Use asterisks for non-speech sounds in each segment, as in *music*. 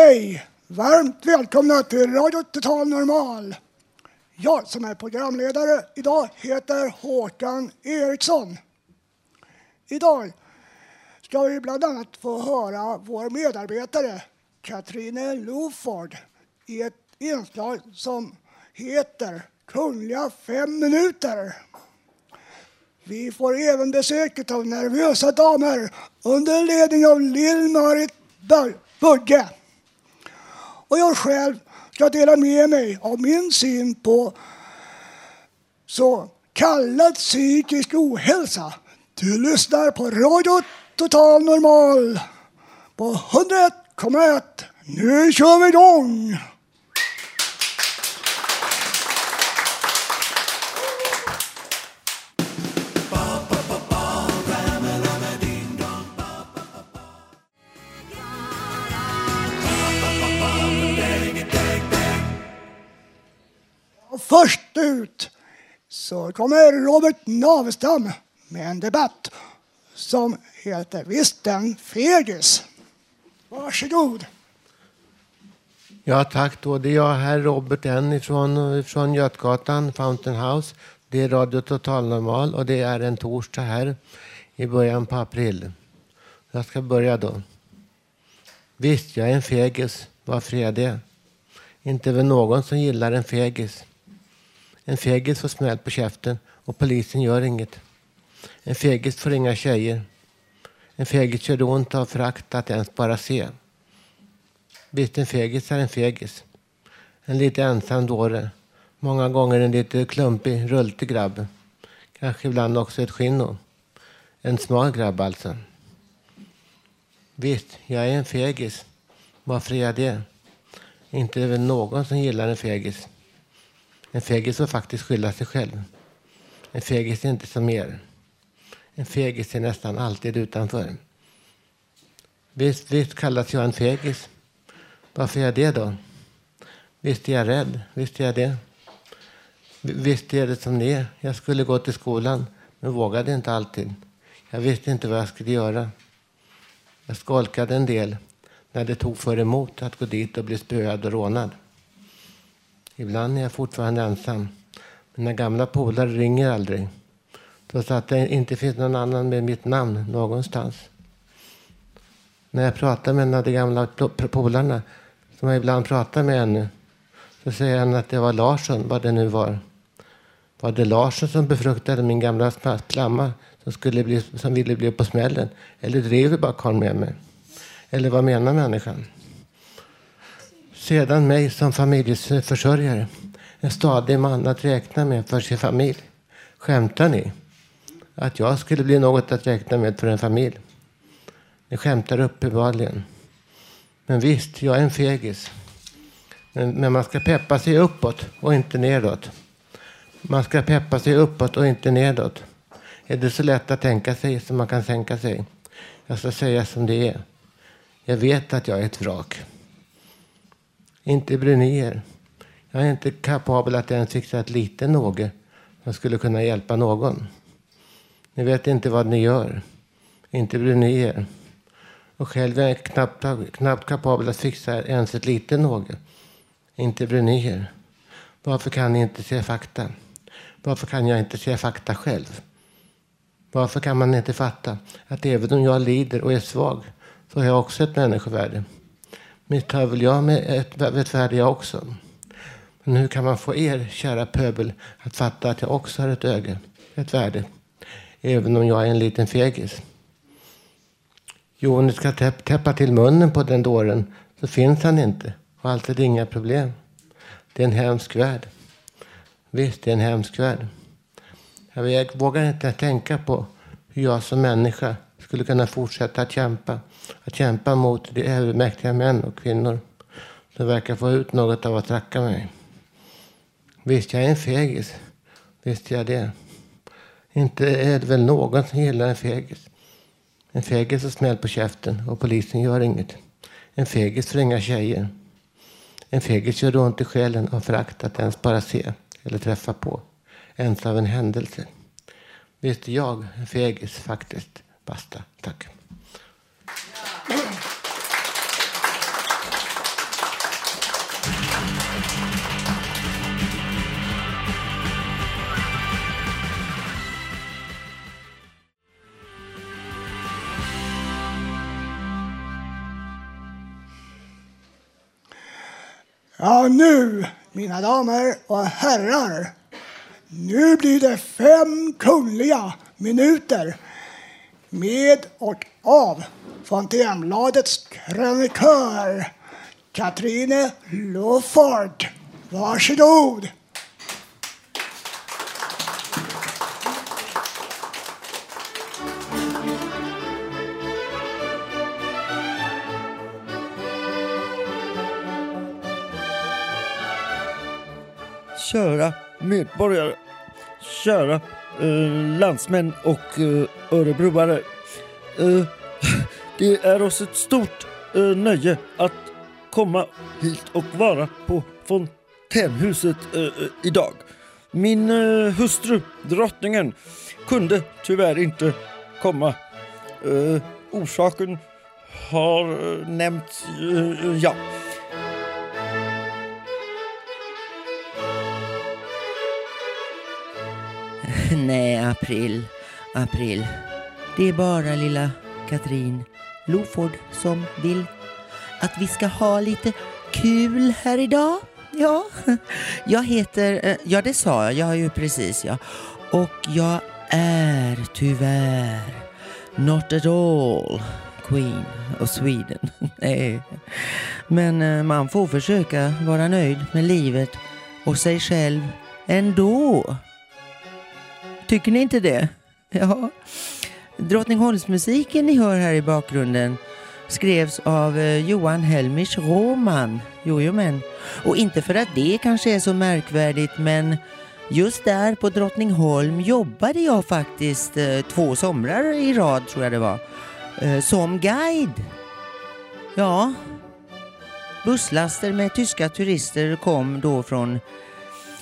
Hej! Varmt välkomna till Radio Total Normal. Jag som är programledare idag heter Håkan Eriksson. Idag ska vi bland annat få höra vår medarbetare Katrine Loford i ett inslag som heter Kungliga fem minuter. Vi får även besök av nervösa damer under ledning av Lill-Marit Bugge. Och jag själv ska dela med mig av min syn på så kallad psykisk ohälsa. Du lyssnar på Radio Total Normal på 101,1. Nu kör vi igång! Först ut så kommer Robert Navestam med en debatt som heter Visst en fegis. Varsågod. Ja tack då. Det är jag, herr Robert N från, från Götgatan, Fountain House. Det är Radio Total Normal och det är en torsdag här i början på april. Jag ska börja då. Visst, jag är en fegis. Varför är jag det? Inte väl någon som gillar en fegis. En fegis får smäll på käften och polisen gör inget. En fegis får inga tjejer. En fegis gör ont av förakt att ens bara se. Visst, en fegis är en fegis. En lite ensam dåre. Många gånger en lite klumpig, rultig grabb. Kanske ibland också ett skinno. En smal grabb alltså. Visst, jag är en fegis. Varför är jag det? Inte är det väl någon som gillar en fegis. En fegis får faktiskt skylla sig själv. En fegis är inte som er. En fegis är nästan alltid utanför. Visst, visst kallas jag en fegis. Varför är jag det då? Visst är jag rädd. Visst är jag det. Visst är det som det är. Jag skulle gå till skolan, men vågade inte alltid. Jag visste inte vad jag skulle göra. Jag skolkade en del när det tog för emot att gå dit och bli spöad och rånad. Ibland är jag fortfarande ensam. Mina gamla polare ringer aldrig. Trots att det inte finns någon annan med mitt namn någonstans. När jag pratar med en av de gamla polarna, som jag ibland pratar med ännu, så säger han att det var Larsson, vad det nu var. Var det Larsson som befruktade min gamla flamma som, skulle bli, som ville bli på smällen? Eller drev bara karln med mig? Eller vad menar människan? Sedan mig som familjeförsörjare. En stadig man att räkna med för sin familj. Skämtar ni? Att jag skulle bli något att räkna med för en familj? Ni skämtar uppenbarligen. Men visst, jag är en fegis. Men, men man ska peppa sig uppåt och inte nedåt. Man ska peppa sig uppåt och inte nedåt. Är det så lätt att tänka sig som man kan tänka sig? Jag ska säga som det är. Jag vet att jag är ett vrak. Inte bryr ni er. Jag är inte kapabel att ens fixa ett litet något som skulle kunna hjälpa någon. Ni vet inte vad ni gör. Inte bryr ni er. Och själv är jag knappt, knappt kapabel att fixa ens ett litet något. Inte bryr ni er. Varför kan ni inte se fakta? Varför kan jag inte se fakta själv? Varför kan man inte fatta att även om jag lider och är svag så har jag också ett människovärde? Mitt har väl jag med ett, ett värde jag också. Men hur kan man få er, kära pöbel, att fatta att jag också har ett öga, ett värde? Även om jag är en liten fegis. Jo, om ni ska täppa till munnen på den dåren så finns han inte. Och alltid inga problem. Det är en hemsk värld. Visst, det är en hemsk värld. Jag vågar inte tänka på hur jag som människa skulle kunna fortsätta att kämpa. Att kämpa mot de övermäktiga män och kvinnor som verkar få ut något av att tracka mig. Visst, jag är en fegis. Visst är jag det. Inte är det väl någon som gillar en fegis. En fegis är smäll på käften och polisen gör inget. En fegis för inga tjejer. En fegis gör ont i själen av förakt att ens bara se eller träffa på. Ens av en händelse. Visst är jag en fegis faktiskt. Basta. Tack. Ja, nu, mina damer och herrar, nu blir det fem kungliga minuter med och av Fontänbladets krönikör Katrine Lofford. Varsågod! Kära medborgare, kära eh, landsmän och eh, örebroare. Eh, *laughs* det är oss ett stort eh, nöje att komma hit och vara på Fontänhuset eh, idag. Min eh, hustru, drottningen, kunde tyvärr inte komma. Eh, orsaken har eh, nämnts, eh, ja. April, april. Det är bara lilla Katrin Loford som vill att vi ska ha lite kul här idag. Ja, *laughs* jag heter, eh, ja det sa jag, jag har ju precis ja. Och jag är tyvärr not at all Queen of Sweden. *laughs* Nej. Men eh, man får försöka vara nöjd med livet och sig själv ändå. Tycker ni inte det? Ja. Drottningholmsmusiken ni hör här i bakgrunden skrevs av eh, Johan Helmich Roman. Jo, men. Och inte för att det kanske är så märkvärdigt men just där på Drottningholm jobbade jag faktiskt eh, två somrar i rad tror jag det var. Eh, som guide. Ja. Busslaster med tyska turister kom då från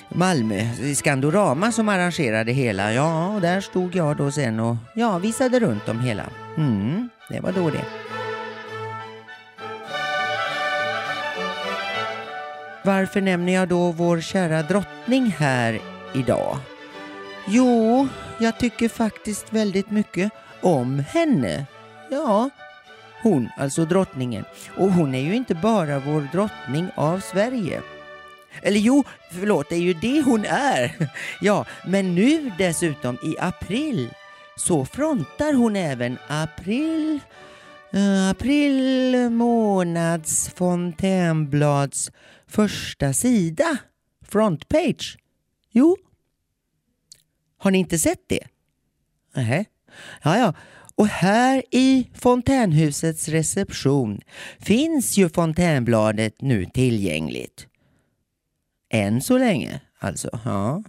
Malmö, Skandorama som arrangerade hela. Ja, och där stod jag då sen och ja, visade runt om hela. Mm, det var då det. Varför nämner jag då vår kära drottning här idag? Jo, jag tycker faktiskt väldigt mycket om henne. Ja, hon, alltså drottningen. Och hon är ju inte bara vår drottning av Sverige. Eller jo, förlåt, det är ju det hon är. *laughs* Ja, men nu dessutom i april så frontar hon även april eh, april månads Fontänblads första sida. Frontpage. Jo. Har ni inte sett det? Nej. Ja, ja. Och här i Fontänhusets reception finns ju Fontänbladet nu tillgängligt. Än så länge, alltså. Ja.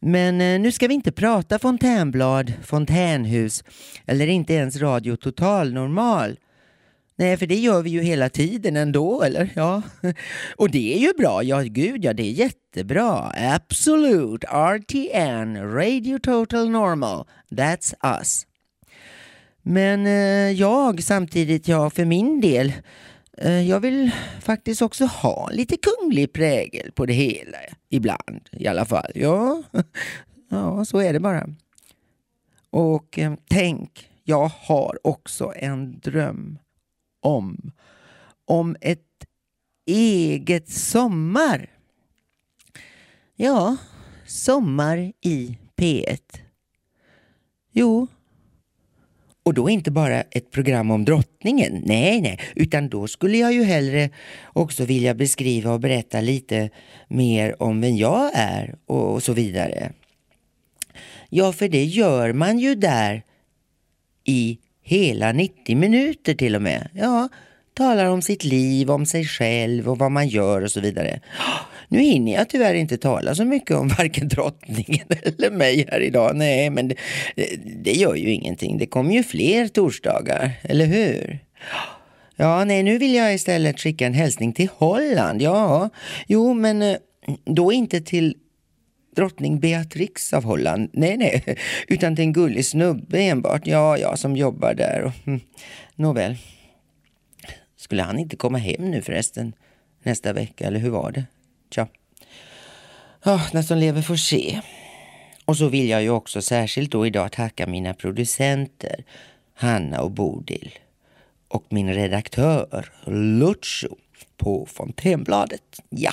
Men eh, nu ska vi inte prata fontänblad, fontänhus eller inte ens Radio Total Normal. Nej, för det gör vi ju hela tiden ändå, eller? Ja. Och det är ju bra. Ja, gud ja, det är jättebra. Absolut. RTN, Radio Total Normal. That's us. Men eh, jag samtidigt, ja, för min del Eh, jag vill faktiskt också ha lite kunglig prägel på det hela. Ibland i alla fall. Ja, *laughs* ja så är det bara. Och eh, tänk, jag har också en dröm om, om ett eget sommar. Ja, sommar i P1. Jo, och då inte bara ett program om drottningen, nej, nej, utan då skulle jag ju hellre också vilja beskriva och berätta lite mer om vem jag är och, och så vidare. Ja, för det gör man ju där i hela 90 minuter till och med. Ja, talar om sitt liv, om sig själv och vad man gör och så vidare. Nu hinner jag tyvärr inte tala så mycket om *laughs* varken drottningen eller mig här idag. Nej, men det, det gör ju ingenting. Det kommer ju fler torsdagar, eller hur? Ja, nej, nu vill jag istället skicka en hälsning till Holland. Ja, jo, men eh, då inte till drottning Beatrix av Holland. Nej, nej, *laughs* utan till en gullig snubbe enbart. Ja, ja, som jobbar där. Och, hm, nåväl. Skulle han inte komma hem nu förresten nästa vecka, eller hur var det? Tja. Ja, när som lever får se. Och så vill jag ju också särskilt då idag tacka mina producenter Hanna och Bodil och min redaktör Lucio på Fontänbladet. Ja.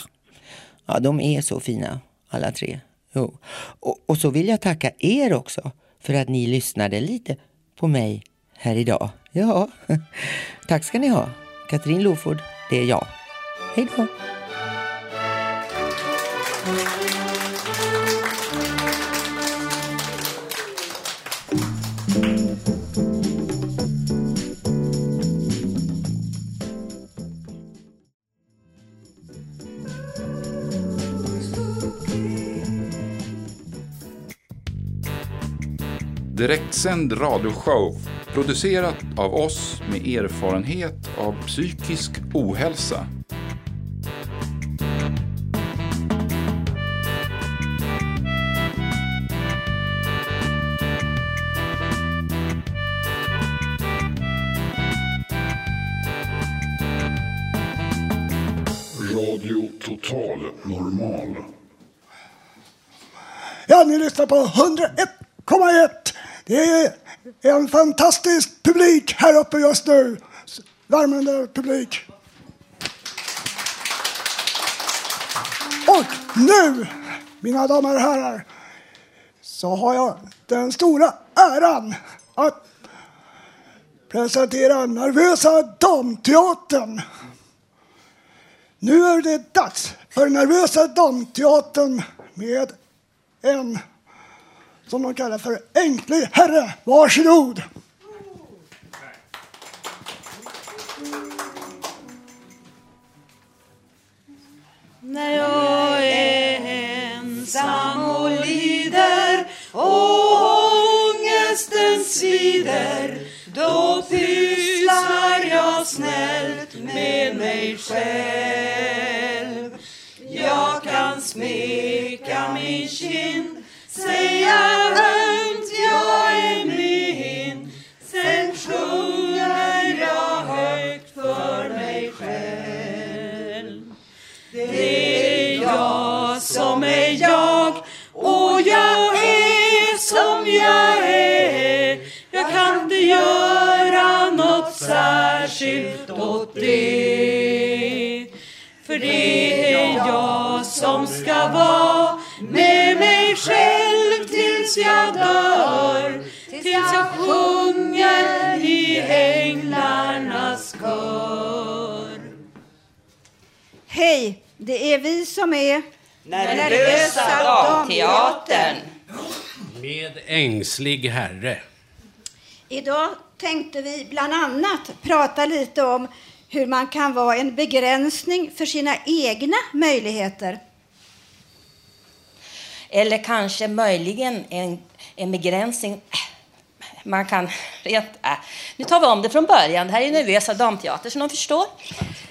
ja, de är så fina alla tre. Jo. Och, och så vill jag tacka er också för att ni lyssnade lite på mig här idag. Ja, *laughs* tack ska ni ha. Katrin Loford, det är jag. Hej då! Direktsänd radioshow producerat av oss med erfarenhet av psykisk ohälsa. Radio Total Normal. Ja, ni lyssnar på 101,1. Det är en fantastisk publik här uppe just nu. Värmande publik. Och nu, mina damer och herrar, så har jag den stora äran att presentera Nervösa Damteatern. Nu är det dags för Nervösa Damteatern med en som de kallar för Änklig herre. Varsågod! När jag är ensam och lider och ångesten svider då pysslar jag snällt med mig själv Jag kan smeka min kind säga ömt jag är min. Sen sjunger jag högt för mig själv. Det är jag som är jag och jag är som jag är. Jag kan inte göra något särskilt åt det. För det är jag som ska vara med mig själv tills jag dör Tills jag sjunger i änglarnas kör Hej, det är vi som är Nervösa Damteatern. Med ängslig herre. Idag tänkte vi bland annat prata lite om hur man kan vara en begränsning för sina egna möjligheter. Eller kanske möjligen en, en begränsning. Man kan rent... Äh. Nu tar vi om det från början. Det här är Nervösa Damteater som de förstår.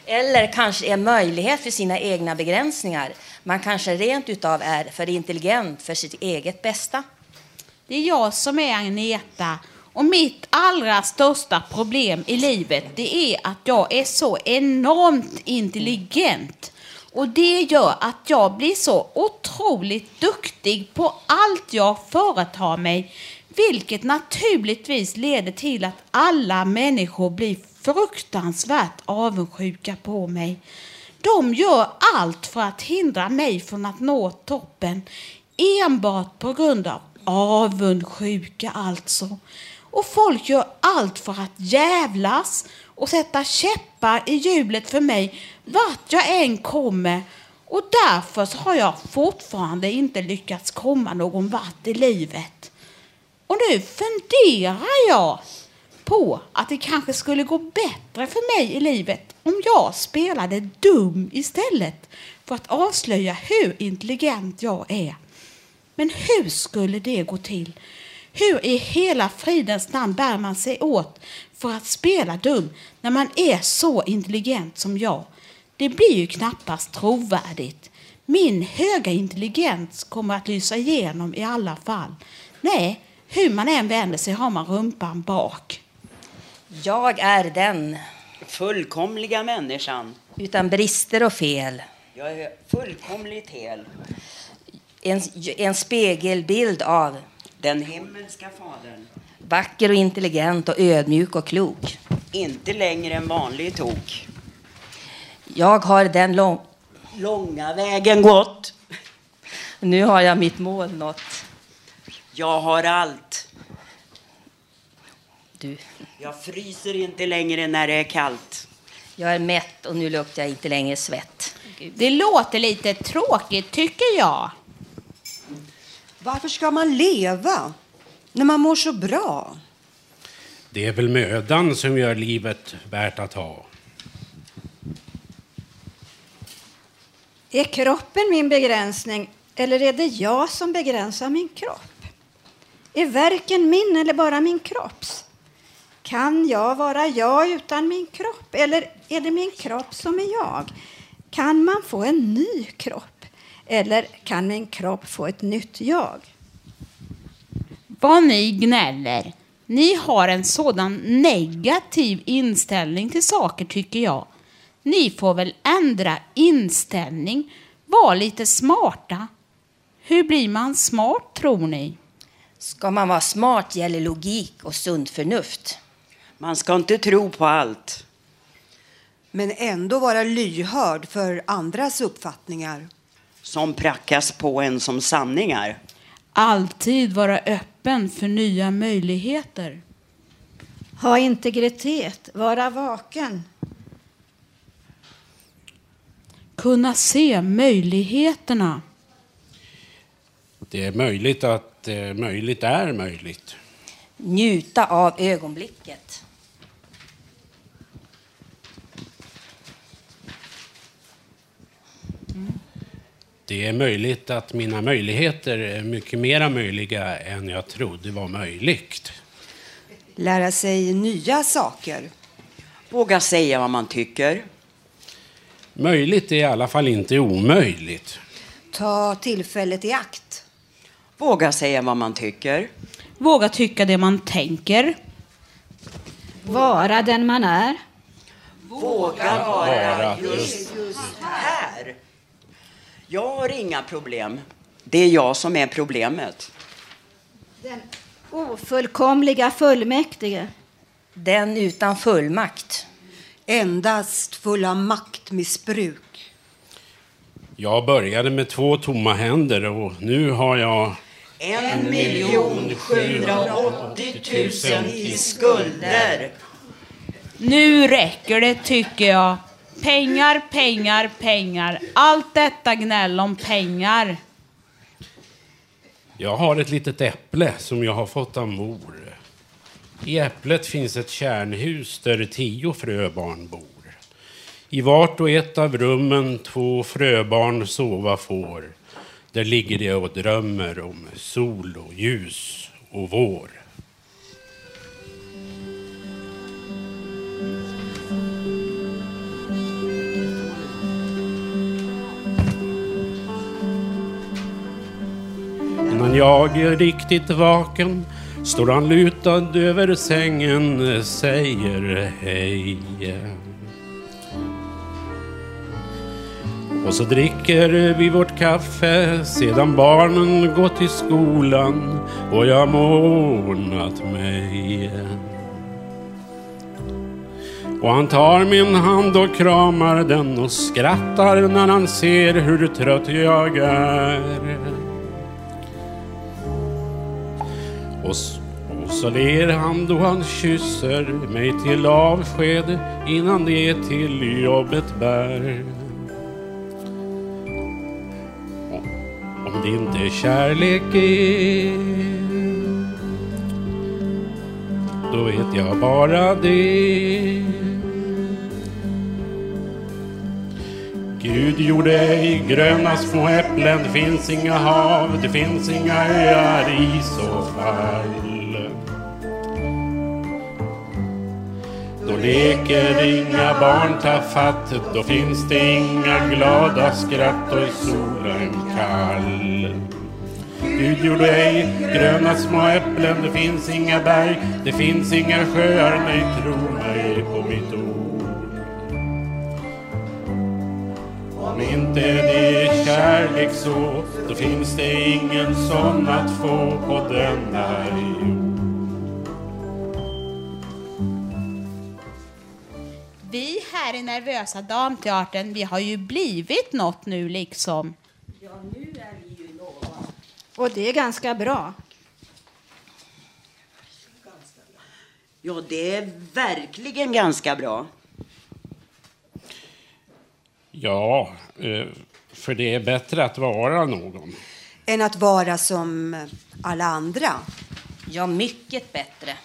Eller kanske en möjlighet för sina egna begränsningar. Man kanske rent utav är för intelligent för sitt eget bästa. Det är jag som är Agneta. Och mitt allra största problem i livet det är att jag är så enormt intelligent. Och det gör att jag blir så otroligt duktig på allt jag företar mig. Vilket naturligtvis leder till att alla människor blir fruktansvärt avundsjuka på mig. De gör allt för att hindra mig från att nå toppen. Enbart på grund av avundsjuka alltså. Och folk gör allt för att jävlas och sätta käppar i hjulet för mig vart jag än kommer. Och därför så har jag fortfarande inte lyckats komma någon vart i livet. Och nu funderar jag på att det kanske skulle gå bättre för mig i livet om jag spelade dum istället för att avslöja hur intelligent jag är. Men hur skulle det gå till? Hur i hela fridens namn bär man sig åt för att spela dum när man är så intelligent som jag? Det blir ju knappast trovärdigt. Min höga intelligens kommer att lysa igenom i alla fall. Nej, hur man än vänder sig har man rumpan bak. Jag är den. Fullkomliga människan. Utan brister och fel. Jag är fullkomligt hel. En, en spegelbild av Den himmelska fadern. vacker och intelligent och ödmjuk och klok. Inte längre en vanlig tok. Jag har den lång... Långa vägen gått. Nu har jag mitt mål nått. Jag har allt. Du. Jag fryser inte längre när det är kallt. Jag är mätt och nu luktar jag inte längre svett. Det låter lite tråkigt tycker jag. Varför ska man leva när man mår så bra? Det är väl mödan som gör livet värt att ha. Är kroppen min begränsning eller är det jag som begränsar min kropp? Är verken min eller bara min kropps? Kan jag vara jag utan min kropp eller är det min kropp som är jag? Kan man få en ny kropp eller kan min kropp få ett nytt jag? Vad ni gnäller. Ni har en sådan negativ inställning till saker tycker jag. Ni får väl ändra inställning. Var lite smarta. Hur blir man smart tror ni? Ska man vara smart gäller logik och sunt förnuft. Man ska inte tro på allt. Men ändå vara lyhörd för andras uppfattningar. Som prackas på en som sanningar. Alltid vara öppen för nya möjligheter. Ha integritet, vara vaken. Kunna se möjligheterna. Det är möjligt att eh, möjligt är möjligt. Njuta av ögonblicket. Det är möjligt att mina möjligheter är mycket mera möjliga än jag trodde var möjligt. Lära sig nya saker. Våga säga vad man tycker. Möjligt är i alla fall inte omöjligt. Ta tillfället i akt. Våga säga vad man tycker. Våga tycka det man tänker. Vara den man är. Våga vara just här. Jag har inga problem. Det är jag som är problemet. Den ofullkomliga fullmäktige. Den utan fullmakt. Endast full av maktmissbruk. Jag började med två tomma händer och nu har jag En miljon sjuhundraåttio tusen i skulder. Nu räcker det tycker jag. Pengar, pengar, pengar. Allt detta gnäll om pengar. Jag har ett litet äpple som jag har fått av mor. I äpplet finns ett kärnhus där tio fröbarn bor. I vart och ett av rummen två fröbarn sova får. Där ligger de och drömmer om sol och ljus och vår. Innan jag är riktigt vaken står han lutad över sängen, säger hej. Och så dricker vi vårt kaffe sedan barnen gått till skolan och jag månat mig. Och han tar min hand och kramar den och skrattar när han ser hur trött jag är. Och, så ler han då han kysser mig till avsked innan det till jobbet bär. Om det inte är kärlek är Då vet jag bara det Gud gjorde ej gröna små äpplen Det finns inga hav, det finns inga öar i så fall Då leker inga barn tafatt Då finns det inga glada skratt och är solen kall. Gud gjorde ej gröna små äpplen Det finns inga berg. Det finns inga sjöar Nej, tro mig på mitt ord. Om inte det är kärlek så Då finns det ingen sån att få på denna jord. Vi här i Nervösa Damteatern, vi har ju blivit något nu liksom. Ja, nu är vi ju några. Och det är ganska bra. Ja, det är verkligen ganska bra. Ja, eh, för det är bättre att vara någon. Än att vara som alla andra. Ja, mycket bättre.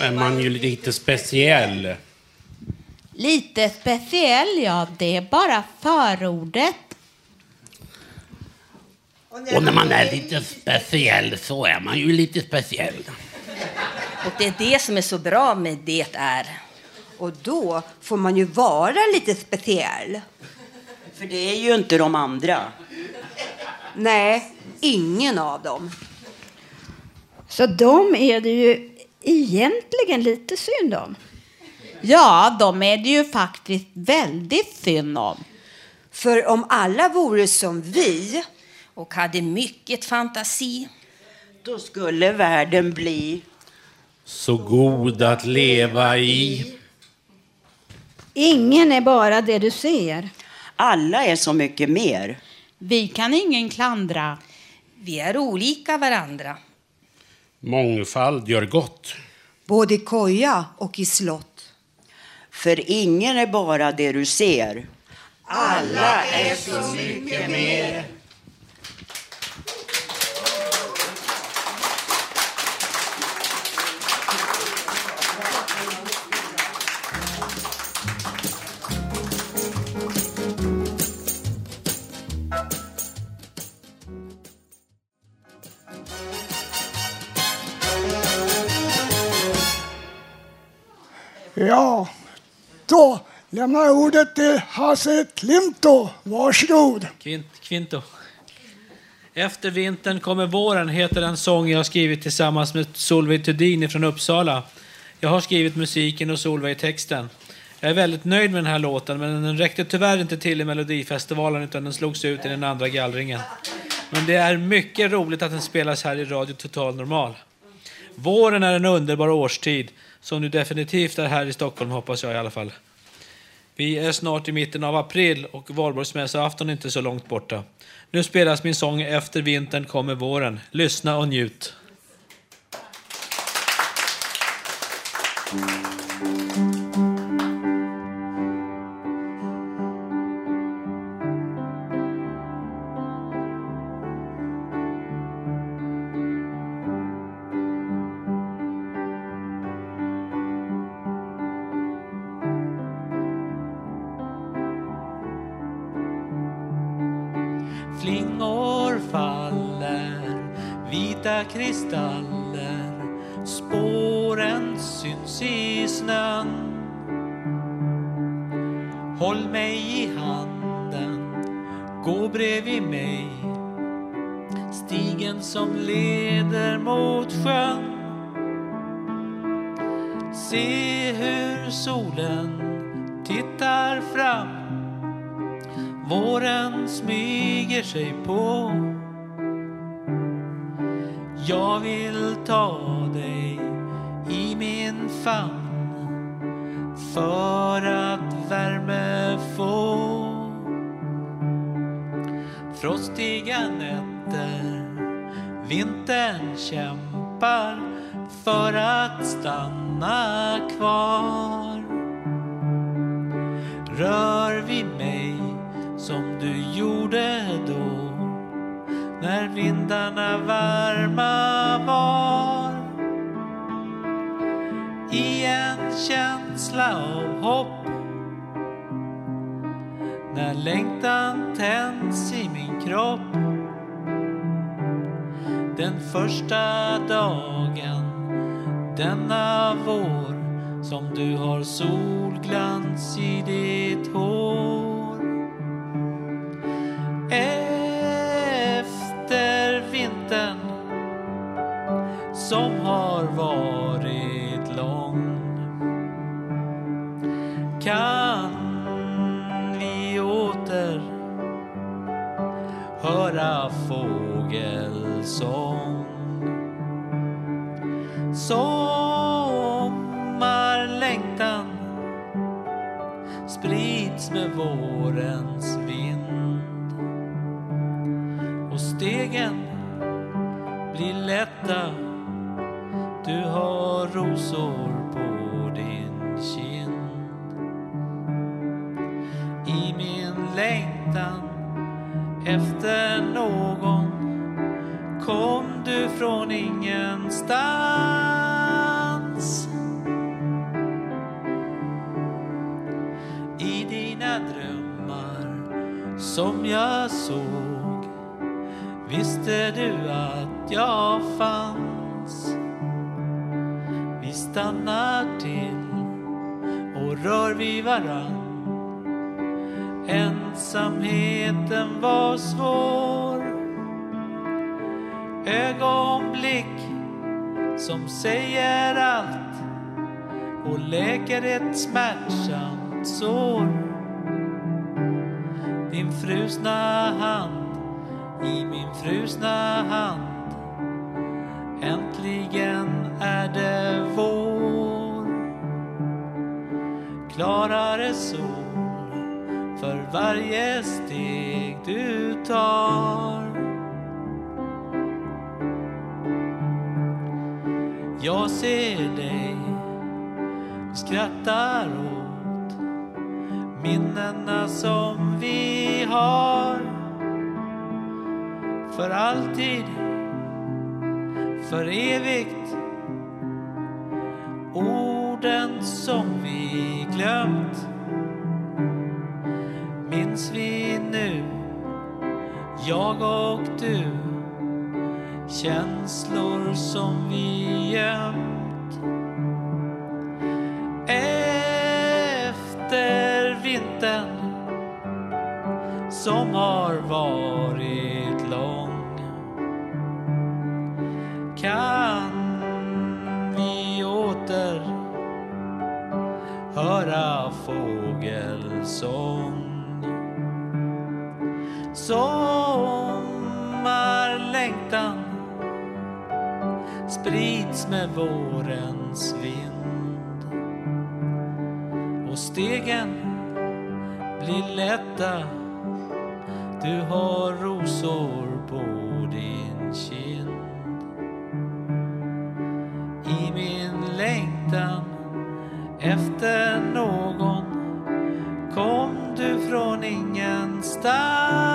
Men man är ju lite speciell. Lite speciell, ja. Det är bara förordet. Och när man är lite speciell så är man ju lite speciell. Och det är det som är så bra med det är. Och då får man ju vara lite speciell. För det är ju inte de andra. Nej, ingen av dem. Så de är det ju egentligen lite synd om. Ja, de är det ju faktiskt väldigt synd om. För om alla vore som vi och hade mycket fantasi Då skulle världen bli... Så god att leva i. Ingen är bara det du ser. Alla är så mycket mer. Vi kan ingen klandra. Vi är olika varandra. Mångfald gör gott. både i koja och i slott. För ingen är bara det du ser. Alla är så mycket mer. Ja, då lämnar jag ordet till Hasse Klimto. Varsågod. Kvint, kvinto. Efter vintern kommer våren heter en sång jag har skrivit tillsammans med Solveig Thudin från Uppsala. Jag har skrivit musiken och Solveig texten. Jag är väldigt nöjd med den här låten, men den räckte tyvärr inte till i Melodifestivalen utan den slogs ut i den andra gallringen. Men det är mycket roligt att den spelas här i Radio Total Normal. Våren är en underbar årstid, som nu definitivt är här i Stockholm hoppas jag i alla fall. Vi är snart i mitten av april och valborgsmässoafton är inte så långt borta. Nu spelas min sång Efter vintern kommer våren. Lyssna och njut. Mm. Solen tittar fram. Våren smyger sig på. Jag vill ta dig i min famn för att värme få. Frostiga nätter, vintern kämpar för att stanna kvar. Rör vid mig som du gjorde då när vindarna varma var. I en känsla av hopp när längtan tänds i min kropp. Den första dagen denna vår som du har solglans i ditt hår. Efter vintern som har varit lång kan vi åter höra fågelsång. Sommarlängtan möts med vårens vind. Och stegen blir lätta. Du har rosor på din kind. I min längtan efter någon kom du från ingenstans. Som jag såg. Visste du att jag fanns? Vi stannar till och rör vid varann. Ensamheten var svår. Ögonblick som säger allt och läker ett smärtsamt sår frusna hand i min frusna hand Äntligen är det vår Klarare sol för varje steg du tar. Jag ser dig, och skrattar åt minnena som vi har. För alltid, för evigt. Orden som vi glömt minns vi nu, jag och du känslor som vi gömt efter vintern som har varit lång. Kan vi åter höra fågelsång? Sommarlängtan sprids med vårens vind. Och stegen blir lätta du har rosor på din kind. I min längtan efter någon kom du från ingenstans.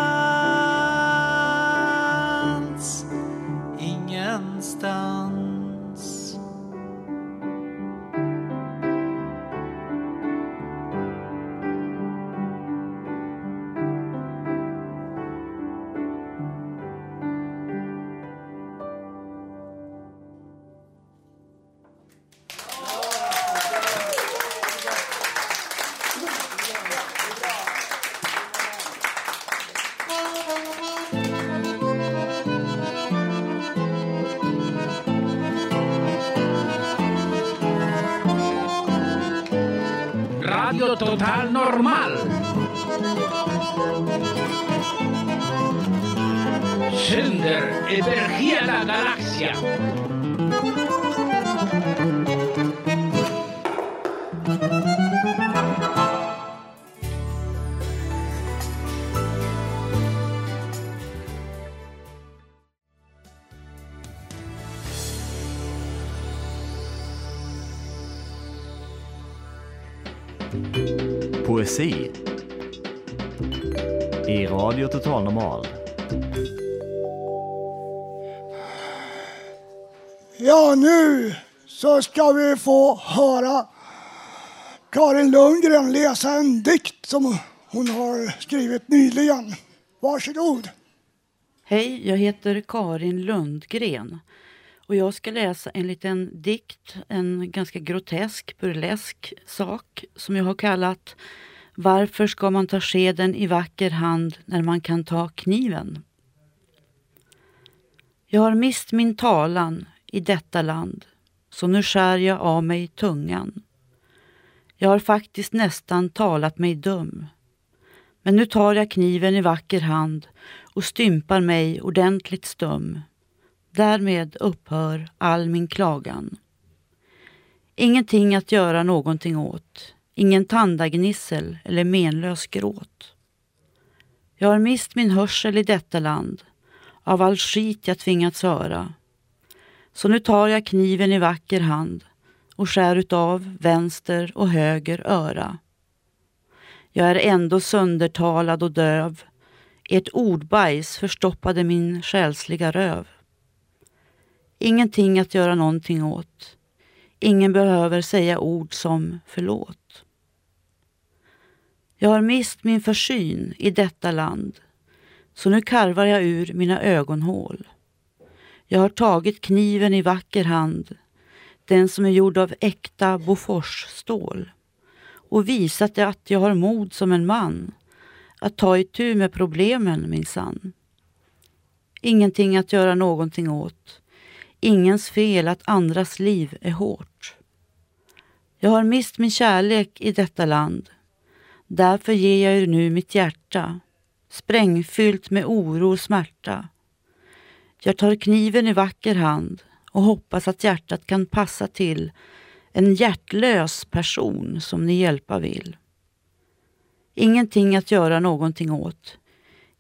Läsa en dikt som hon har skrivit nyligen. Varsågod. Hej, jag heter Karin Lundgren och jag ska läsa en liten dikt, en ganska grotesk, burlesk sak som jag har kallat Varför ska man ta skeden i vacker hand när man kan ta kniven? Jag har mist min talan i detta land, så nu skär jag av mig tungan. Jag har faktiskt nästan talat mig dum. Men nu tar jag kniven i vacker hand och stympar mig ordentligt stum. Därmed upphör all min klagan. Ingenting att göra någonting åt, ingen tandagnissel eller menlös gråt. Jag har mist min hörsel i detta land av all skit jag tvingats höra. Så nu tar jag kniven i vacker hand och skär utav vänster och höger öra. Jag är ändå söndertalad och döv. Ert ordbajs förstoppade min själsliga röv. Ingenting att göra någonting åt. Ingen behöver säga ord som förlåt. Jag har mist min försyn i detta land, så nu karvar jag ur mina ögonhål. Jag har tagit kniven i vacker hand, den som är gjord av äkta Boforsstål och visat att jag har mod som en man att ta itu med problemen minsann. Ingenting att göra någonting åt. Ingens fel att andras liv är hårt. Jag har mist min kärlek i detta land. Därför ger jag er nu mitt hjärta, sprängfyllt med oro och smärta. Jag tar kniven i vacker hand och hoppas att hjärtat kan passa till en hjärtlös person som ni hjälpa vill. Ingenting att göra någonting åt.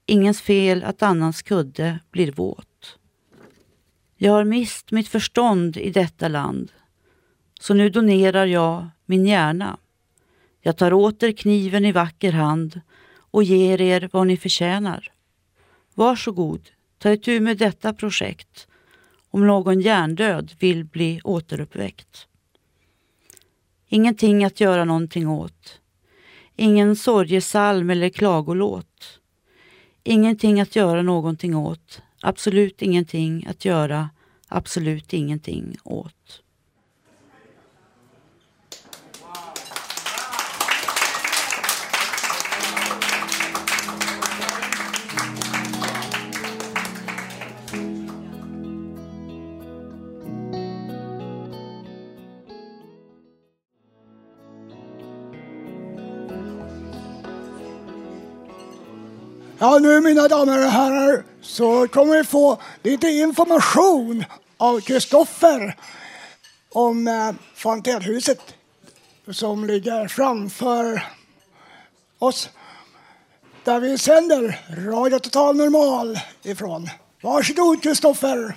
Ingens fel att annans kudde blir våt. Jag har mist mitt förstånd i detta land, så nu donerar jag min hjärna. Jag tar åter kniven i vacker hand och ger er vad ni förtjänar. Varsågod, ta itu med detta projekt om någon hjärndöd vill bli återuppväckt. Ingenting att göra någonting åt. Ingen sorgesalm eller klagolåt. Ingenting att göra någonting åt. Absolut ingenting att göra. Absolut ingenting åt. Ja, nu mina damer och herrar så kommer vi få lite information av Kristoffer om eh, fontänhuset som ligger framför oss där vi sänder Radio Total Normal ifrån. Varsågod Kristoffer!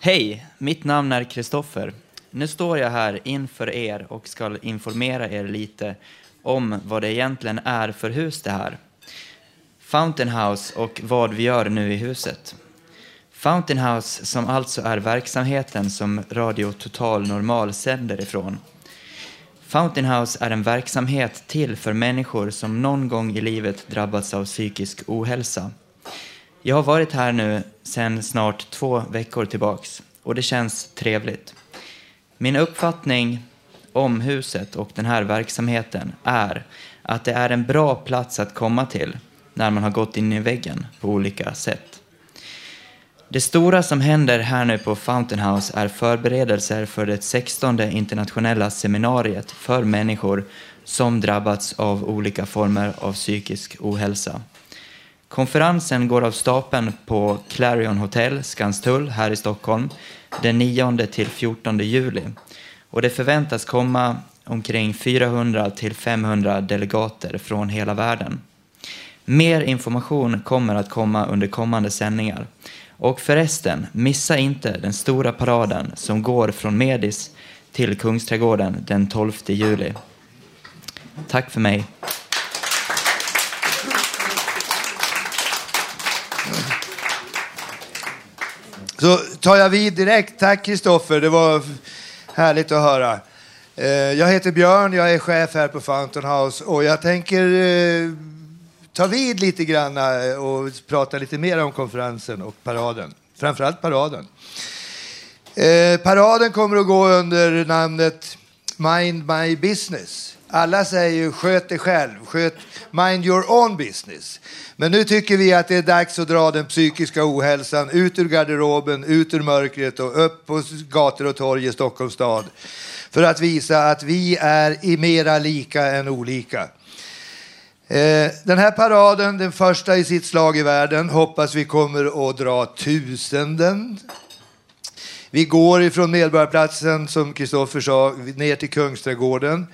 Hej, mitt namn är Kristoffer. Nu står jag här inför er och ska informera er lite om vad det egentligen är för hus det här. Fountain House och vad vi gör nu i huset. Fountain House som alltså är verksamheten som Radio Total Normal sänder ifrån. Fountain House är en verksamhet till för människor som någon gång i livet drabbats av psykisk ohälsa. Jag har varit här nu sedan snart två veckor tillbaks och det känns trevligt. Min uppfattning om huset och den här verksamheten är att det är en bra plats att komma till när man har gått in i väggen på olika sätt. Det stora som händer här nu på Fountain House är förberedelser för det 16 internationella seminariet för människor som drabbats av olika former av psykisk ohälsa. Konferensen går av stapeln på Clarion Hotel, Skanstull, här i Stockholm, den 9 till 14 juli. Och det förväntas komma omkring 400 till 500 delegater från hela världen. Mer information kommer att komma under kommande sändningar. Och förresten, missa inte den stora paraden som går från Medis till Kungsträdgården den 12 juli. Tack för mig. Så tar jag vid direkt. Tack Kristoffer, det var härligt att höra. Eh, jag heter Björn, jag är chef här på Fountain House och jag tänker eh, ta vid lite grann eh, och prata lite mer om konferensen och paraden. Framförallt paraden. Paraden kommer att gå under namnet Mind My Business. Alla säger ju sköt dig själv, sköt mind your own business. Men nu tycker vi att det är dags att dra den psykiska ohälsan ut ur garderoben, ut ur mörkret och upp på gator och torg i Stockholms stad. För att visa att vi är i mera lika än olika. Eh, den här paraden, den första i sitt slag i världen, hoppas vi kommer att dra tusenden. Vi går ifrån Medborgarplatsen, som Kristoffer sa, ner till Kungsträdgården.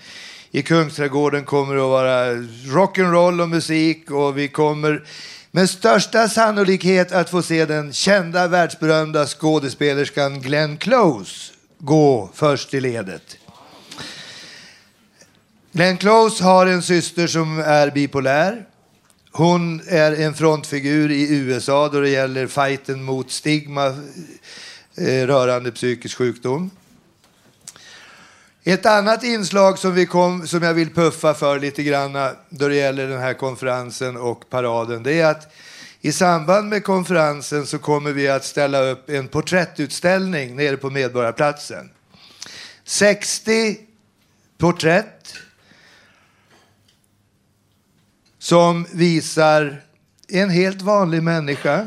I Kungsträdgården kommer det att vara rock'n'roll och musik och vi kommer med största sannolikhet att få se den kända världsberömda skådespelerskan Glenn Close gå först i ledet. Glenn Close har en syster som är bipolär. Hon är en frontfigur i USA då det gäller fighten mot stigma eh, rörande psykisk sjukdom. Ett annat inslag som, vi kom, som jag vill puffa för lite grann då det gäller den här konferensen och paraden, det är att i samband med konferensen så kommer vi att ställa upp en porträttutställning nere på Medborgarplatsen. 60 porträtt som visar en helt vanlig människa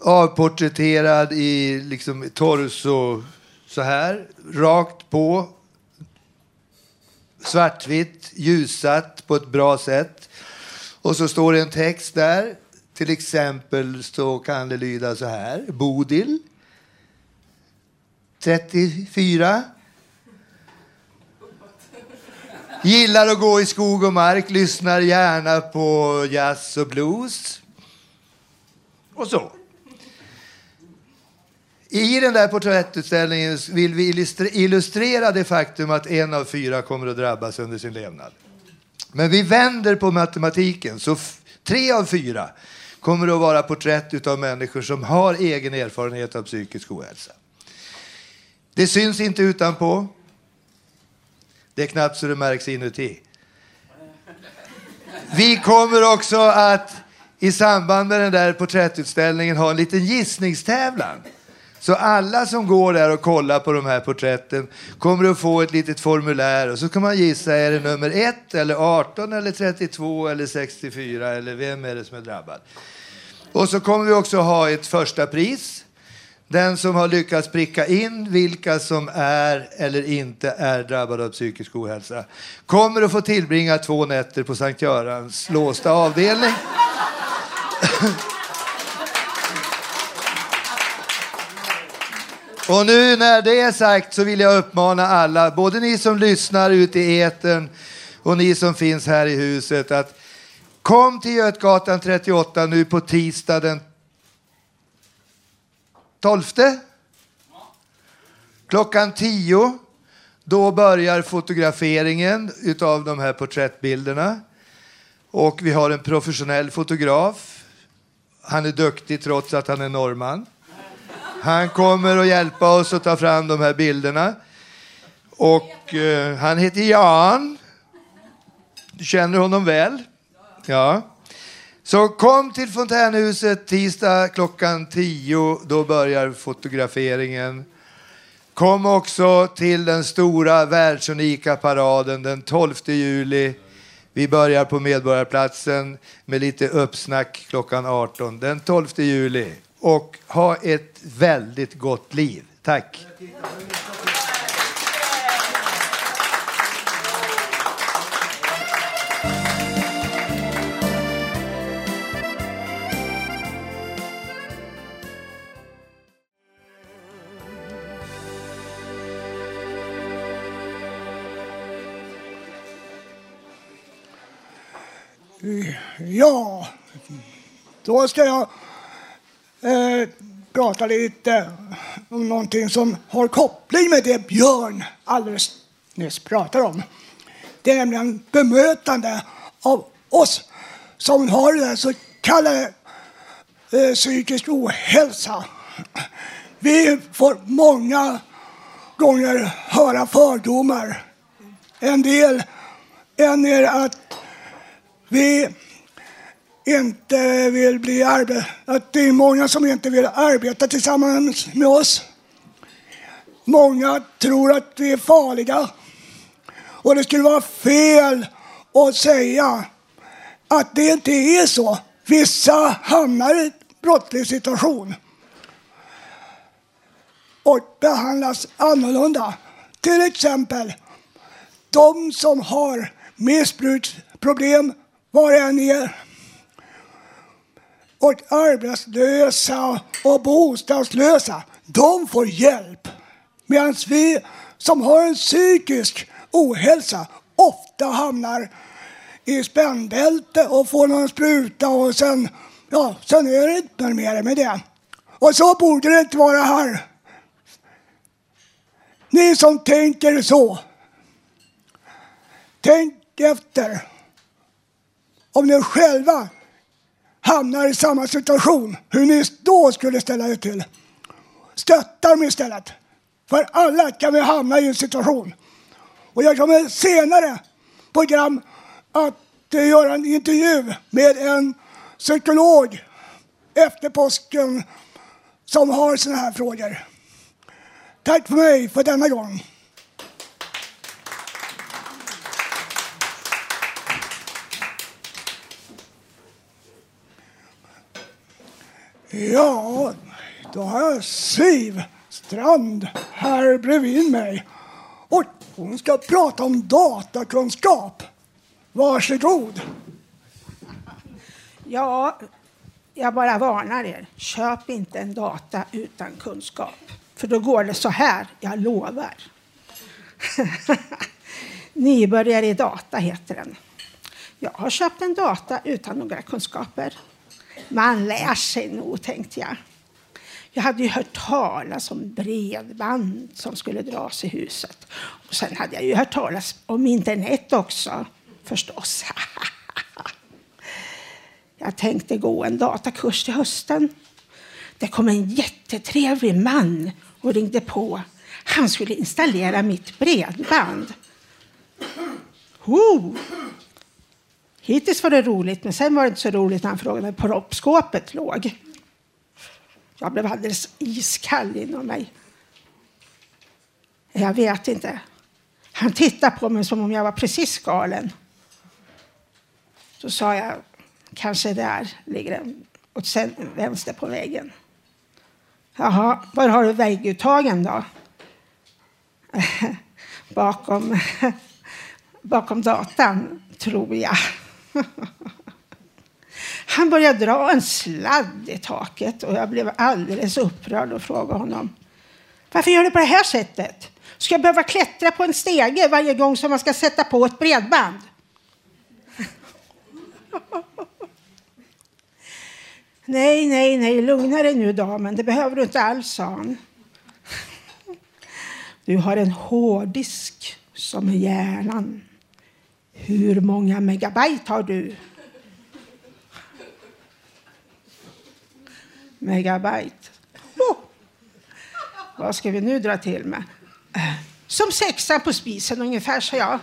avporträtterad i liksom torso så här, rakt på, svartvitt, ljussatt på ett bra sätt. Och så står det en text där. Till exempel så kan det lyda så här. Bodil. 34. Gillar att gå i skog och mark, lyssnar gärna på jazz och blues. Och så. I den där porträttutställningen vill vi illustrera det faktum att en av fyra kommer att drabbas under sin levnad. Men vi vänder på matematiken, så tre av fyra kommer att vara porträtt av människor som har egen erfarenhet av psykisk ohälsa. Det syns inte utanpå. Det är knappt så det märks inuti. Vi kommer också att i samband med den där porträttutställningen ha en liten gissningstävlan. Så alla som går där och kollar på de här porträtten kommer att få ett litet formulär och så kan man gissa, är det nummer 1 eller 18 eller 32 eller 64 eller vem är det som är drabbad? Och så kommer vi också ha ett första pris. Den som har lyckats pricka in vilka som är eller inte är drabbade av psykisk ohälsa kommer att få tillbringa två nätter på Sankt Görans låsta avdelning. Och nu när det är sagt så vill jag uppmana alla, både ni som lyssnar ute i etern och ni som finns här i huset, att kom till Götgatan 38 nu på tisdag den 12. Klockan 10. Då börjar fotograferingen utav de här porträttbilderna. Och vi har en professionell fotograf. Han är duktig trots att han är norrman. Han kommer att hjälpa oss att ta fram de här bilderna. Och eh, han heter Jan. Du känner honom väl? Ja. Så kom till Fontänhuset tisdag klockan 10. Då börjar fotograferingen. Kom också till den stora världsunika paraden den 12 juli. Vi börjar på Medborgarplatsen med lite uppsnack klockan 18. Den 12 juli och ha ett väldigt gott liv. Tack. Ja, då ska jag eh, prata lite om någonting som har koppling med det Björn alldeles nyss pratade om. Det är nämligen bemötande av oss som har den så kallade eh, psykisk ohälsa. Vi får många gånger höra fördomar. En del en är att vi inte vill bli arbetare. att det är många som inte vill arbeta tillsammans med oss. Många tror att vi är farliga. Och det skulle vara fel att säga att det inte är så. Vissa hamnar i en brottslig situation och behandlas annorlunda. Till exempel de som har missbruksproblem, vad det än är, och arbetslösa och bostadslösa, de får hjälp. Medan vi som har en psykisk ohälsa ofta hamnar i spännbälte och får någon spruta och sen, ja, sen är det inte mer med det. Och så borde det inte vara här. Ni som tänker så, tänk efter om ni själva hamnar i samma situation, hur ni då skulle ställa er till. Stötta dem istället. För alla kan vi hamna i en situation. Och jag kommer senare program att eh, göra en intervju med en psykolog efter påsken som har sådana här frågor. Tack för mig för denna gång. Ja, då har jag Siv Strand här bredvid mig. Och hon ska prata om datakunskap. Varsågod. Ja, jag bara varnar er. Köp inte en data utan kunskap. För då går det så här, jag lovar. *laughs* Nybörjare i data heter den. Jag har köpt en data utan några kunskaper. Man lär sig nog, tänkte jag. Jag hade ju hört talas om bredband som skulle dras i huset. Och sen hade jag ju hört talas om internet också, förstås. *laughs* Jag tänkte gå en datakurs till hösten. Det kom en jättetrevlig man och ringde på. Han skulle installera mitt bredband. Oh. Hittills var det roligt, men sen var det inte så roligt när han frågade var proppskåpet låg. Jag blev alldeles iskall inom mig. Jag vet inte. Han tittade på mig som om jag var precis galen. Så sa jag, kanske där ligger den åt vänster på väggen. Jaha, var har du vägguttagen då? *laughs* bakom, *laughs* bakom datan, tror jag. *laughs* Han började dra en sladd i taket och jag blev alldeles upprörd och frågade honom. Varför gör du på det här sättet? Ska jag behöva klättra på en stege varje gång som man ska sätta på ett bredband? *laughs* nej, nej, nej, lugna dig nu damen. Det behöver du inte alls, sa han. *laughs* Du har en hårddisk som hjärnan. Hur många megabyte har du? Megabyte. Oh. Vad ska vi nu dra till med? Som sexa på spisen ungefär, sa jag.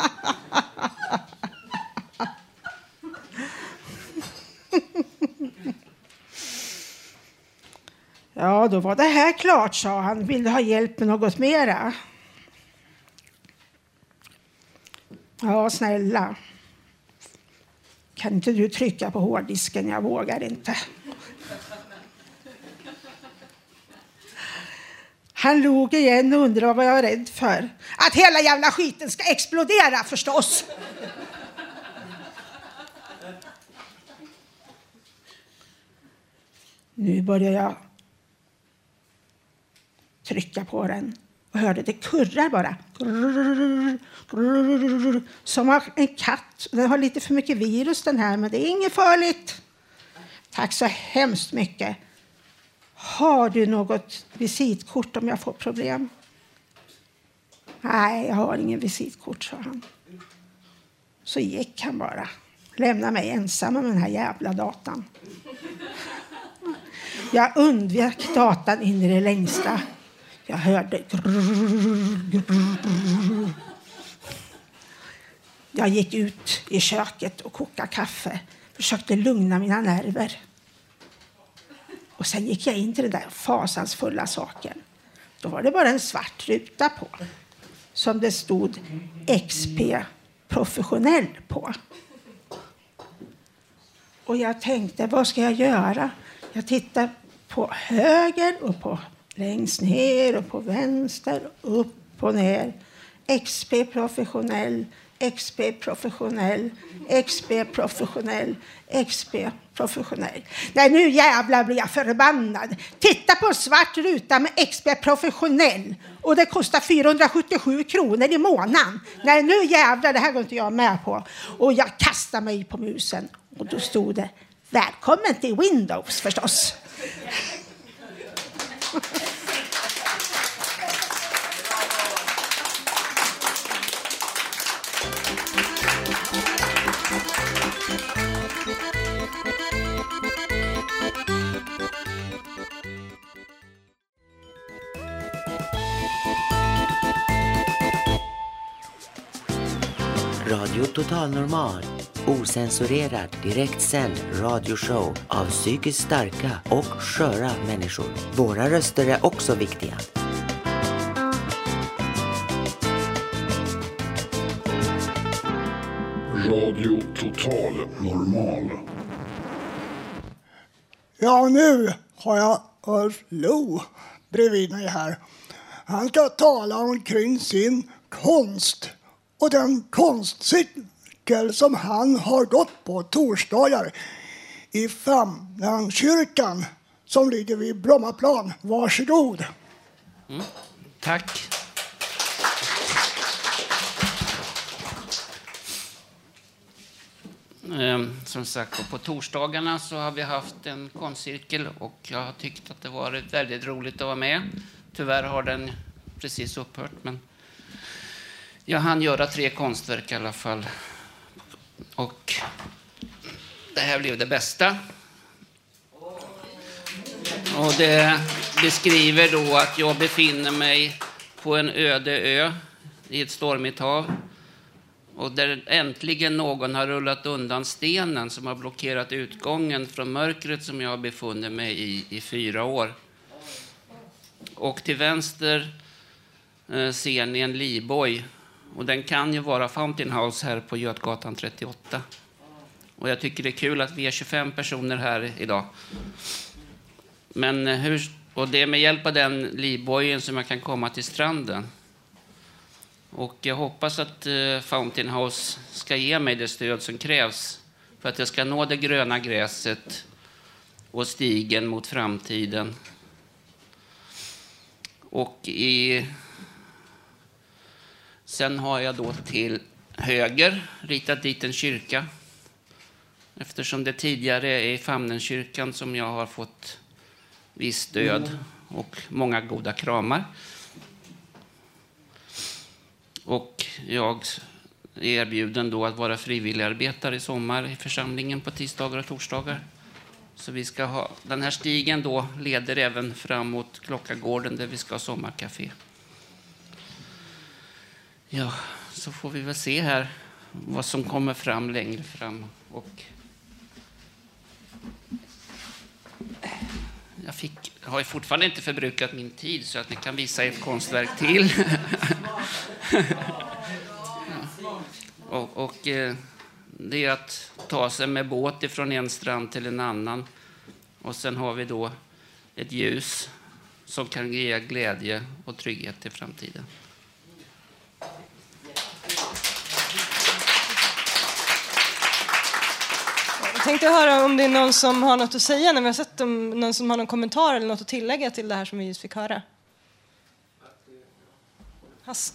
*laughs* Ja, då var det här klart, sa han. Vill du ha hjälp med något mera? Ja, snälla. Kan inte du trycka på hårddisken? Jag vågar inte. Han log igen och undrade vad jag var rädd för. Att hela jävla skiten ska explodera förstås. Nu börjar jag trycka på den och hörde det kurrar bara. Som en katt. Den har lite för mycket virus den här, men det är inget farligt. Tack så hemskt mycket. Har du något visitkort om jag får problem? Nej, jag har ingen visitkort, sa han. Så gick han bara. Lämna mig ensam med den här jävla datan. Jag undvek datan in i det längsta. Jag hörde... Jag gick ut i köket och kokade kaffe. Försökte lugna mina nerver. Och sen gick jag in till den där fasansfulla saken. Då var det bara en svart ruta på. Som det stod XP professionell på. Och jag tänkte, vad ska jag göra? Jag tittade på höger och på längst ner och på vänster, upp och ner. XP professionell, XP professionell, XP professionell, XP professionell. Nej, nu jävlar blir jag förbannad. Titta på en svart ruta med XP professionell och det kostar 477 kronor i månaden. Nej, nu jävlar, det här går inte jag med på. Och jag kastar mig på musen och då stod det Välkommen till Windows förstås. Radio Total Normal. Osensurerad, direktsänd radioshow av psykiskt starka och sköra människor. Våra röster är också viktiga. Radio Total Normal. Ja, nu har jag Ulf Lo bredvid mig här. Han ska tala omkring sin konst och den konstcykel som han har gått på torsdagar i Famnankyrkan som ligger vid Brommaplan. Varsågod. Mm. Tack. Ehm, som sagt, på torsdagarna så har vi haft en konstcirkel och jag har tyckt att det varit väldigt roligt att vara med. Tyvärr har den precis upphört, men jag hann göra tre konstverk i alla fall. Och det här blev det bästa. Och det beskriver då att jag befinner mig på en öde ö i ett stormigt hav. Och där äntligen någon har rullat undan stenen som har blockerat utgången från mörkret som jag har befunnit mig i i fyra år. Och till vänster eh, ser ni en livboj. Och den kan ju vara Fountain House här på Götgatan 38. Och jag tycker det är kul att vi är 25 personer här idag. Men eh, hur, och det är med hjälp av den livbojen som jag kan komma till stranden. Och jag hoppas att eh, Fountain House ska ge mig det stöd som krävs för att jag ska nå det gröna gräset och stigen mot framtiden. Och i... Sen har jag då till höger ritat dit en kyrka. Eftersom det tidigare är i Famnenkyrkan som jag har fått viss stöd och många goda kramar. Och jag är erbjuden då att vara frivilligarbetare i sommar i församlingen på tisdagar och torsdagar. Så vi ska ha, den här stigen då leder även fram mot Klockagården där vi ska ha sommarkafé. Ja, så får vi väl se här vad som kommer fram längre fram. Och jag fick, jag har fortfarande inte förbrukat min tid så att ni kan visa ett konstverk till. *laughs* Och, och eh, det är att ta sig med båt ifrån en strand till en annan. Och sen har vi då ett ljus som kan ge glädje och trygghet i framtiden. Tänkte höra om det är någon som har något att säga när vi har sett dem, någon som har någon kommentar eller något att tillägga till det här som vi just fick höra. Hass.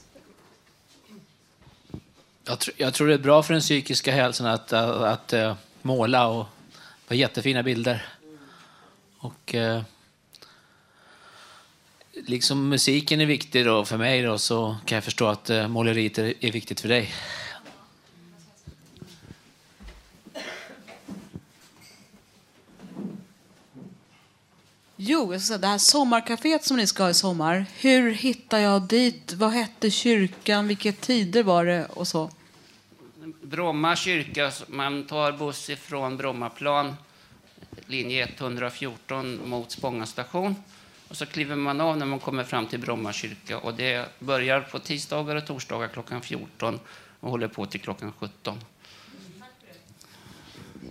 Jag, tr jag tror det är bra för den psykiska hälsan att, att, att uh, måla och få jättefina bilder. Och uh, liksom musiken är viktig då för mig då, så kan jag förstå att uh, måleriet är, är viktigt för dig. Jo, det här sommarkaféet som ni ska ha i sommar. Hur hittar jag dit? Vad hette kyrkan? Vilka tider var det? Och så? Bromma kyrka, man tar buss ifrån Brommaplan, linje 114 mot Spånga station. Och så kliver man av när man kommer fram till Bromma kyrka. Och det börjar på tisdagar och torsdagar klockan 14 och håller på till klockan 17.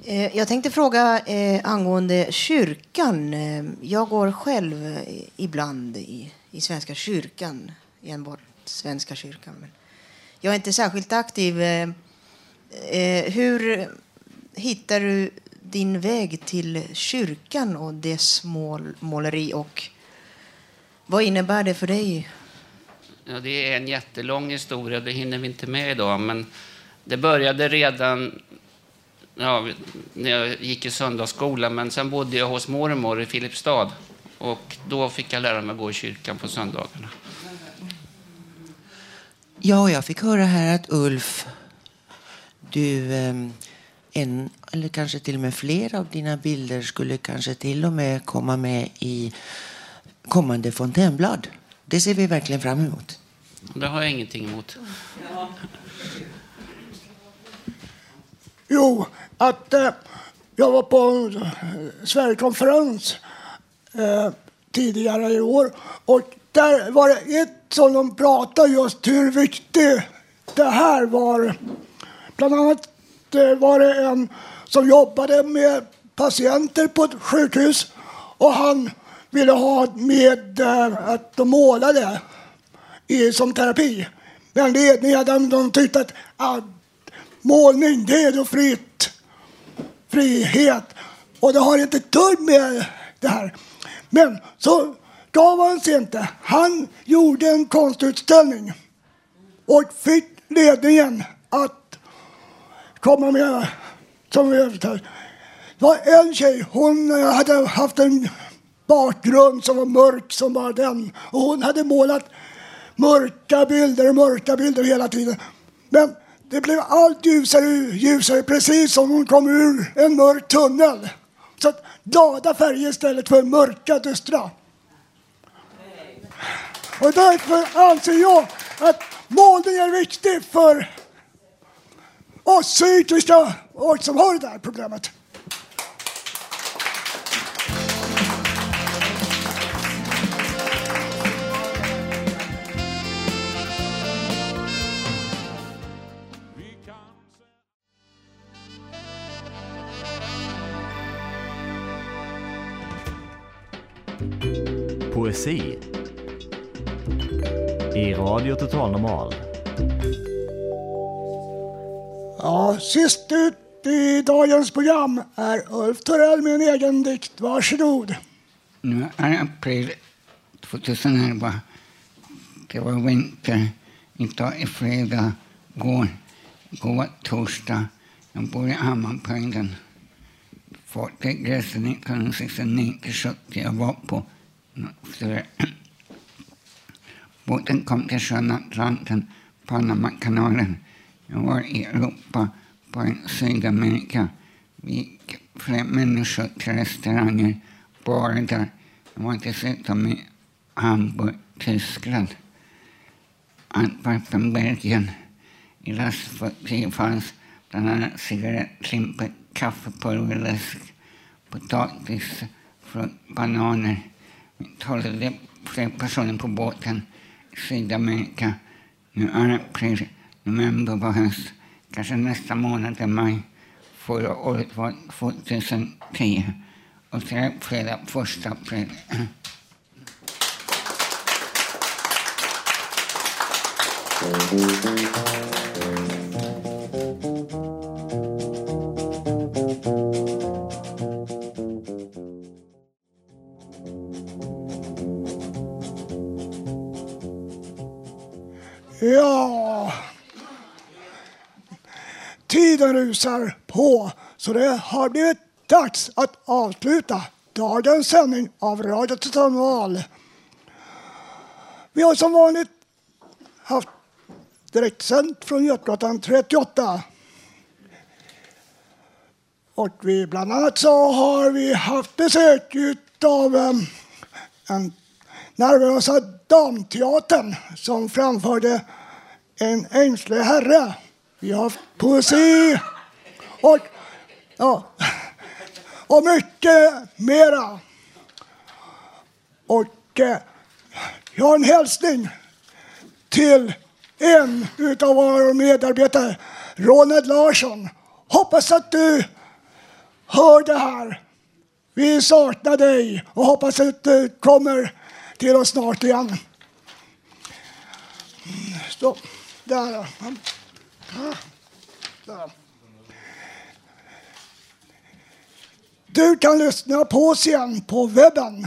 Eh, jag tänkte fråga eh, angående kyrkan. Eh, jag går själv eh, ibland i, i Svenska kyrkan, enbart Svenska kyrkan. Men jag är inte särskilt aktiv. Eh, hur hittar du din väg till kyrkan och dess mål, måleri och vad innebär det för dig? Ja, det är en jättelång historia, det hinner vi inte med idag. Men det började redan ja, när jag gick i söndagsskola, men sen bodde jag hos mormor i Filipstad. Och då fick jag lära mig att gå i kyrkan på söndagarna. Ja, jag fick höra här att Ulf, du, ehm, en eller kanske till och med fler av dina bilder skulle kanske till och med komma med i kommande fontänblad. Det ser vi verkligen fram emot. Det har jag ingenting emot. Jo, att eh, jag var på en eh, Sverigekonferens eh, tidigare i år och där var det ett som de pratade just hur viktigt det här var. Bland annat eh, var det en som jobbade med patienter på ett sjukhus och han ville ha med eh, att de målade i, som terapi. Men ledningen de, de tyckte att ah, målning det är då fritt. Frihet. Och det har inte ett dugg med det här. Men så gav han sig inte. Han gjorde en konstutställning och fick ledningen att komma med som. Det var en tjej, hon hade haft en bakgrund som var mörk som bara den. Och hon hade målat mörka bilder och mörka bilder hela tiden. Men det blev allt ljusare ljusare, precis som hon kom ur en mörk tunnel. Så att glada färger istället för mörka, dystra. Och därför anser jag att målning är viktig för oss psykiska och som har det där problemet. Poesi i Radio Total Normal. Ja, sist ut i dagens program är Ulf Torell med en egen dikt. Varsågod. Nu är april 2011. Det var vinter. Idag är fredag. Går, går torsdag. Jag bor i Hammarpöjden. Folkresan 1969-70. Jag var på Båten kom till sjön Atlanten, Panamakanalen. Jag var i Europa, på Sydamerika. Vi gick fler människor till restauranger, barer där. Jag var dessutom i Hamburg, Tyskland. Antwerpen, Belgien. I lastfartyg fanns bland annat cigarettlimpor, kaffepulver, läsk, potatis, frukt, bananer. Talade fler personer på båten i Sydamerika. Nu är april, november var höst. kanske nästa månad är maj. Förra året var 2010 och så är fredag första april. Ja, rusar på så det har blivit dags att avsluta dagens sändning av Radio Total Vi har som vanligt haft direktsänt från Götgatan 38. Och vi, bland annat så har vi haft besök av um, ehm, en nervösa damteatern som framförde En ängslig herre. Vi har haft poesi och, ja, och mycket mera. Och eh, jag har en hälsning till en utav våra medarbetare, Ronald Larsson. Hoppas att du hör det här. Vi saknar dig och hoppas att du kommer till oss snart igen. Mm, Så, där. Mm. Ah. där. Du kan lyssna på oss igen på webben.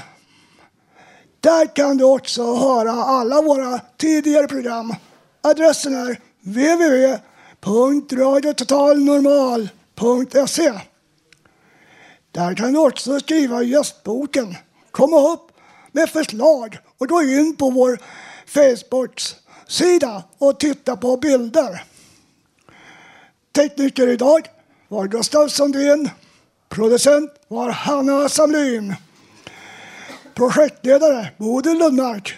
Där kan du också höra alla våra tidigare program. Adressen är www.radiototalnormal.se. Där kan du också skriva gästboken. Komma upp med förslag och gå in på vår Facebook-sida och titta på bilder. Tekniker idag var Gustav Sundin. Producent var Hanna Samlin. Projektledare Bodil Lundmark.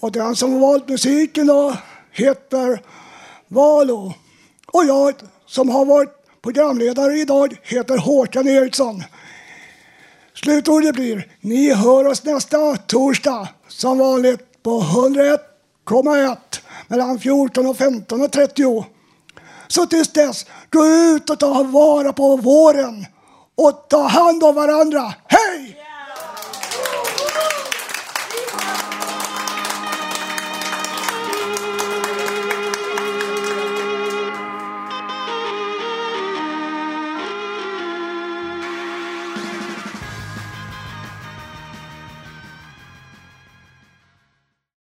Och den som valt musiken då heter Valo. Och jag som har varit programledare idag heter Håkan Eriksson. Slutordet blir, ni hör oss nästa torsdag som vanligt på 101,1 mellan 14 och 15 och 30. Så tills dess, gå ut och ta vara på våren och ta hand om varandra. Hej!